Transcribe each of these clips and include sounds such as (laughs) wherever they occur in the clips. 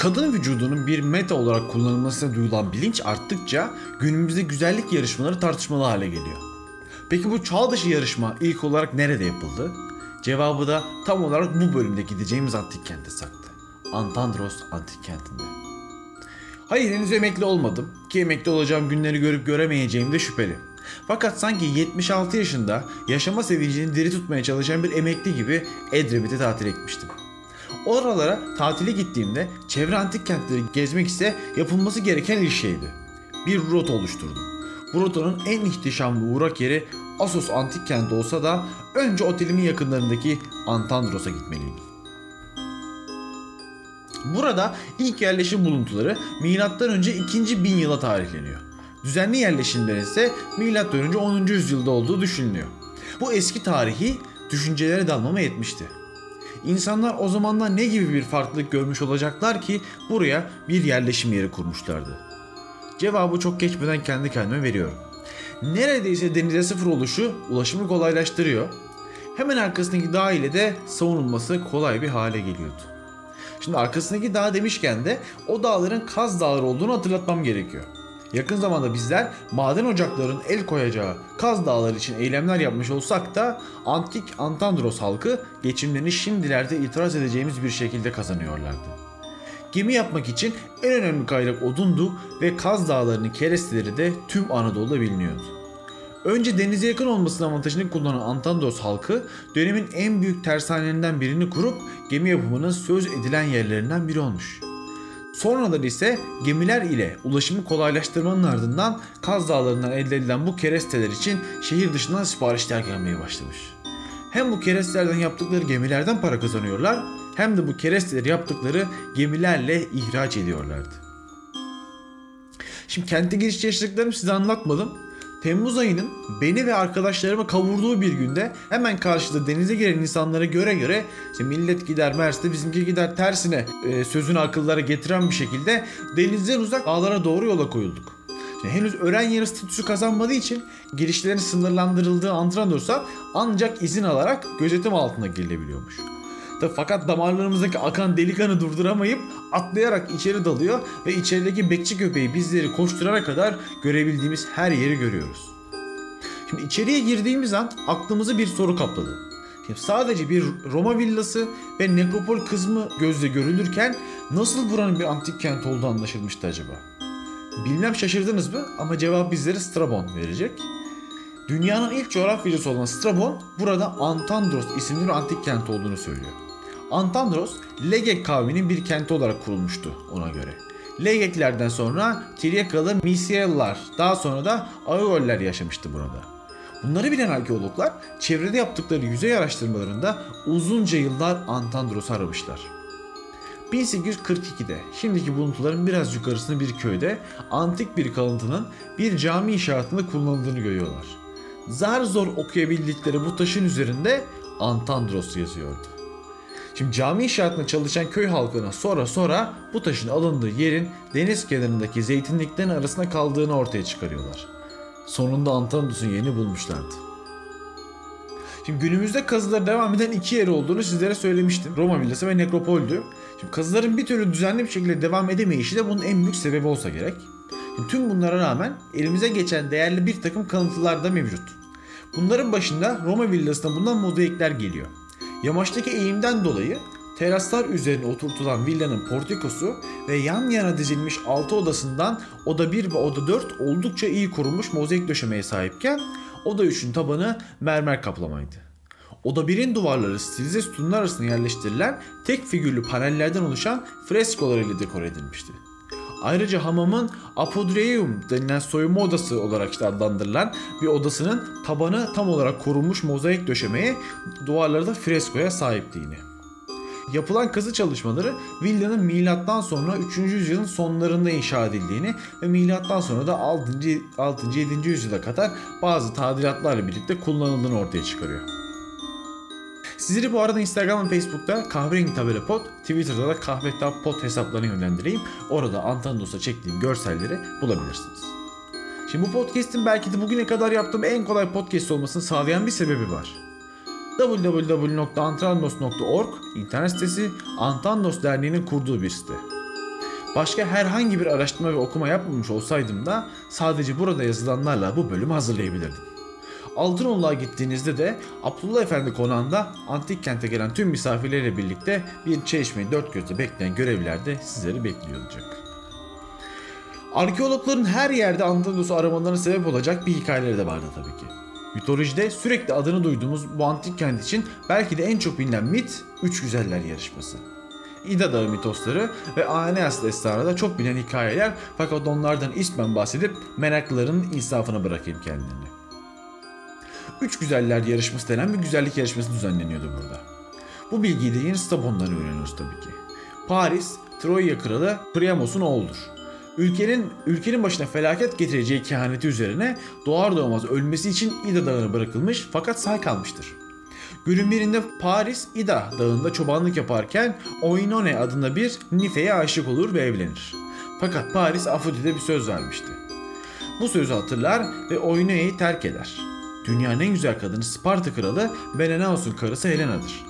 Kadın vücudunun bir meta olarak kullanılmasına duyulan bilinç arttıkça günümüzde güzellik yarışmaları tartışmalı hale geliyor. Peki bu çağ dışı yarışma ilk olarak nerede yapıldı? Cevabı da tam olarak bu bölümde gideceğimiz antik kente saklı. Antandros antik kentinde. Hayır henüz emekli olmadım ki emekli olacağım günleri görüp göremeyeceğim de şüpheli. Fakat sanki 76 yaşında yaşama sevincini diri tutmaya çalışan bir emekli gibi Edremit'e tatil etmiştim. Oralara tatile gittiğimde çevre antik kentleri gezmek ise yapılması gereken ilk şeydi. Bir rota oluşturdum. Bu rotanın en ihtişamlı uğrak yeri Assos antik kenti olsa da önce otelimin yakınlarındaki Antandros'a gitmeliydim. Burada ilk yerleşim buluntuları M.Ö. 2. bin yıla tarihleniyor. Düzenli yerleşimlerin ise M.Ö. 10. yüzyılda olduğu düşünülüyor. Bu eski tarihi düşüncelere dalmama yetmişti. İnsanlar o zamanlar ne gibi bir farklılık görmüş olacaklar ki buraya bir yerleşim yeri kurmuşlardı? Cevabı çok geçmeden kendi kendime veriyorum. Neredeyse denize sıfır oluşu ulaşımı kolaylaştırıyor. Hemen arkasındaki dağ ile de savunulması kolay bir hale geliyordu. Şimdi arkasındaki dağ demişken de o dağların Kaz Dağları olduğunu hatırlatmam gerekiyor. Yakın zamanda bizler maden ocaklarının el koyacağı Kaz Dağları için eylemler yapmış olsak da antik Antandros halkı geçimlerini şimdilerde itiraz edeceğimiz bir şekilde kazanıyorlardı. Gemi yapmak için en önemli kaynak odundu ve Kaz Dağları'nın keresteleri de tüm Anadolu'da biliniyordu. Önce denize yakın olmasının avantajını kullanan Antandros halkı dönemin en büyük tersanelerinden birini kurup gemi yapımının söz edilen yerlerinden biri olmuş. Sonradan ise gemiler ile ulaşımı kolaylaştırmanın ardından Kaz Dağları'ndan elde edilen bu keresteler için şehir dışından siparişler gelmeye başlamış. Hem bu kerestelerden yaptıkları gemilerden para kazanıyorlar hem de bu keresteleri yaptıkları gemilerle ihraç ediyorlardı. Şimdi kente giriş yaşadıklarımı size anlatmadım. Temmuz ayının beni ve arkadaşlarımı kavurduğu bir günde hemen karşıda denize giren insanlara göre göre işte millet gider Mers'te bizimki gider tersine e, sözünü akıllara getiren bir şekilde denizden uzak dağlara doğru yola koyulduk. Şimdi henüz öğren yeri statüsü kazanmadığı için girişlerin sınırlandırıldığı Antrandors'a ancak izin alarak gözetim altına girilebiliyormuş. Fakat damarlarımızdaki akan delikanı durduramayıp atlayarak içeri dalıyor ve içerideki bekçi köpeği bizleri koşturana kadar görebildiğimiz her yeri görüyoruz. Şimdi içeriye girdiğimiz an aklımızı bir soru kapladı. Şimdi sadece bir Roma villası ve nekropol kısmı gözle görülürken nasıl buranın bir antik kent olduğu anlaşılmıştı acaba? Bilmem şaşırdınız mı ama cevap bizlere Strabon verecek. Dünyanın ilk coğrafyacısı olan Strabon burada Antandros isimli bir antik kent olduğunu söylüyor. Antandros, Legek kavminin bir kenti olarak kurulmuştu ona göre. Legeklerden sonra Tiryakalı Misyalılar, daha sonra da Aeoller yaşamıştı burada. Bunları bilen arkeologlar çevrede yaptıkları yüzey araştırmalarında uzunca yıllar Antandros'u aramışlar. 1842'de şimdiki buluntuların biraz yukarısında bir köyde antik bir kalıntının bir cami inşaatında kullanıldığını görüyorlar. Zar zor okuyabildikleri bu taşın üzerinde Antandros yazıyordu. Şimdi cami inşaatında çalışan köy halkına sonra sonra bu taşın alındığı yerin deniz kenarındaki zeytinliklerin arasında kaldığını ortaya çıkarıyorlar. Sonunda Antandros'un yerini bulmuşlardı. Şimdi günümüzde kazıları devam eden iki yer olduğunu sizlere söylemiştim. Roma villası ve nekropoldü. Şimdi kazıların bir türlü düzenli bir şekilde devam edemeyişi de bunun en büyük sebebi olsa gerek. Şimdi tüm bunlara rağmen elimize geçen değerli bir takım kalıntılar da mevcut. Bunların başında Roma villasına bulunan mozaikler geliyor. Yamaçtaki eğimden dolayı teraslar üzerine oturtulan villanın portikosu ve yan yana dizilmiş 6 odasından oda 1 ve oda 4 oldukça iyi korunmuş mozaik döşemeye sahipken oda 3'ün tabanı mermer kaplamaydı. Oda 1'in duvarları stilize sütunlar arasında yerleştirilen tek figürlü panellerden oluşan freskolar ile dekore edilmişti. Ayrıca hamamın apodreum denilen soyunma odası olarak işte adlandırılan bir odasının tabanı tam olarak korunmuş mozaik döşemeye, duvarları da freskoya sahipti yine. Yapılan kazı çalışmaları villanın milattan sonra 3. yüzyılın sonlarında inşa edildiğini ve milattan sonra da 6. 6. 7. yüzyıla kadar bazı tadilatlarla birlikte kullanıldığını ortaya çıkarıyor. Sizleri bu arada Instagram ve Facebook'ta kahverengi tabela pod, Twitter'da da kahve tab pod hesaplarına yönlendireyim. Orada Antandos'a çektiğim görselleri bulabilirsiniz. Şimdi bu podcast'in belki de bugüne kadar yaptığım en kolay podcast olmasını sağlayan bir sebebi var. www.antrandos.org internet sitesi Antandos Derneği'nin kurduğu bir site. Başka herhangi bir araştırma ve okuma yapmamış olsaydım da sadece burada yazılanlarla bu bölümü hazırlayabilirdim. Altınoluk'a gittiğinizde de Abdullah Efendi konağında antik kente gelen tüm misafirleriyle birlikte bir çeşmeyi dört gözle bekleyen görevliler de sizleri bekliyor olacak. Arkeologların her yerde Antonius'u aramalarına sebep olacak bir hikayeleri de vardı tabii ki. Mitolojide sürekli adını duyduğumuz bu antik kent için belki de en çok bilinen mit Üç Güzeller yarışması. İda Dağı mitosları ve Aeneas destanı da çok bilinen hikayeler fakat onlardan ismen bahsedip meraklıların insafına bırakayım kendilerini. Üç Güzeller yarışması denen bir güzellik yarışması düzenleniyordu burada. Bu bilgiyi de yeni Strabon'dan öğreniyoruz tabii ki. Paris, Troya kralı Priamos'un oğludur. Ülkenin ülkenin başına felaket getireceği kehaneti üzerine doğar doğmaz ölmesi için İda Dağı'na bırakılmış fakat sağ kalmıştır. Günün birinde Paris İda Dağı'nda çobanlık yaparken Oinone adında bir Nife'ye aşık olur ve evlenir. Fakat Paris Afrodit'e bir söz vermişti. Bu sözü hatırlar ve Oinone'yi terk eder. Dünyanın en güzel kadını Sparta kralı Menelaos'un karısı Helena'dır.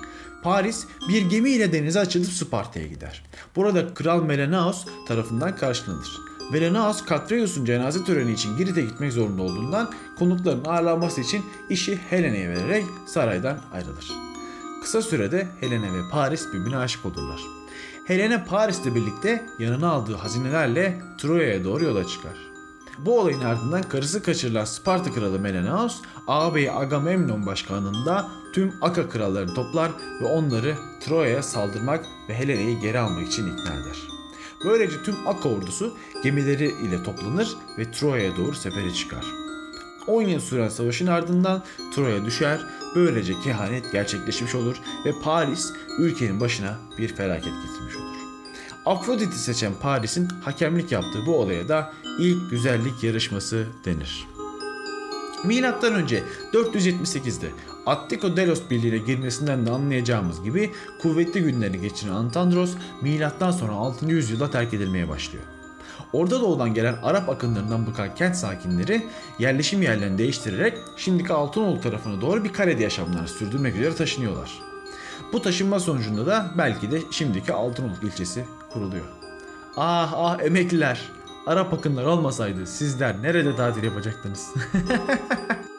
Paris bir gemiyle denize açılıp Sparta'ya gider. Burada Kral Menelaos tarafından karşılanır. Menelaos Katreus'un cenaze töreni için Girit'e gitmek zorunda olduğundan konukların ağırlanması için işi Helena'ya vererek saraydan ayrılır. Kısa sürede Helena ve Paris birbirine aşık olurlar. Helena Paris'le birlikte yanına aldığı hazinelerle Troya'ya doğru yola çıkar. Bu olayın ardından karısı kaçırılan Sparta kralı Menelaos, ağabeyi Agamemnon başkanlığında tüm Aka krallarını toplar ve onları Troya'ya saldırmak ve Helena'yı geri almak için ikna eder. Böylece tüm Aka ordusu gemileri ile toplanır ve Troya'ya doğru sefere çıkar. 10 yıl süren savaşın ardından Troya düşer, böylece kehanet gerçekleşmiş olur ve Paris ülkenin başına bir felaket getirmiş olur. Afrodit'i seçen Paris'in hakemlik yaptığı bu olaya da ilk güzellik yarışması denir. Milattan önce 478'de Attiko Delos Birliği'ne girmesinden de anlayacağımız gibi kuvvetli günlerini geçiren Antandros milattan sonra 6. yüzyılda terk edilmeye başlıyor. Orada doğudan gelen Arap akınlarından bıkan kent sakinleri yerleşim yerlerini değiştirerek şimdiki Altınoluk tarafına doğru bir karede yaşamlarını sürdürmek üzere taşınıyorlar. Bu taşınma sonucunda da belki de şimdiki Altınoluk ilçesi kuruluyor. Ah ah emekliler! Arap akınlar olmasaydı sizler nerede tatil yapacaktınız? (laughs)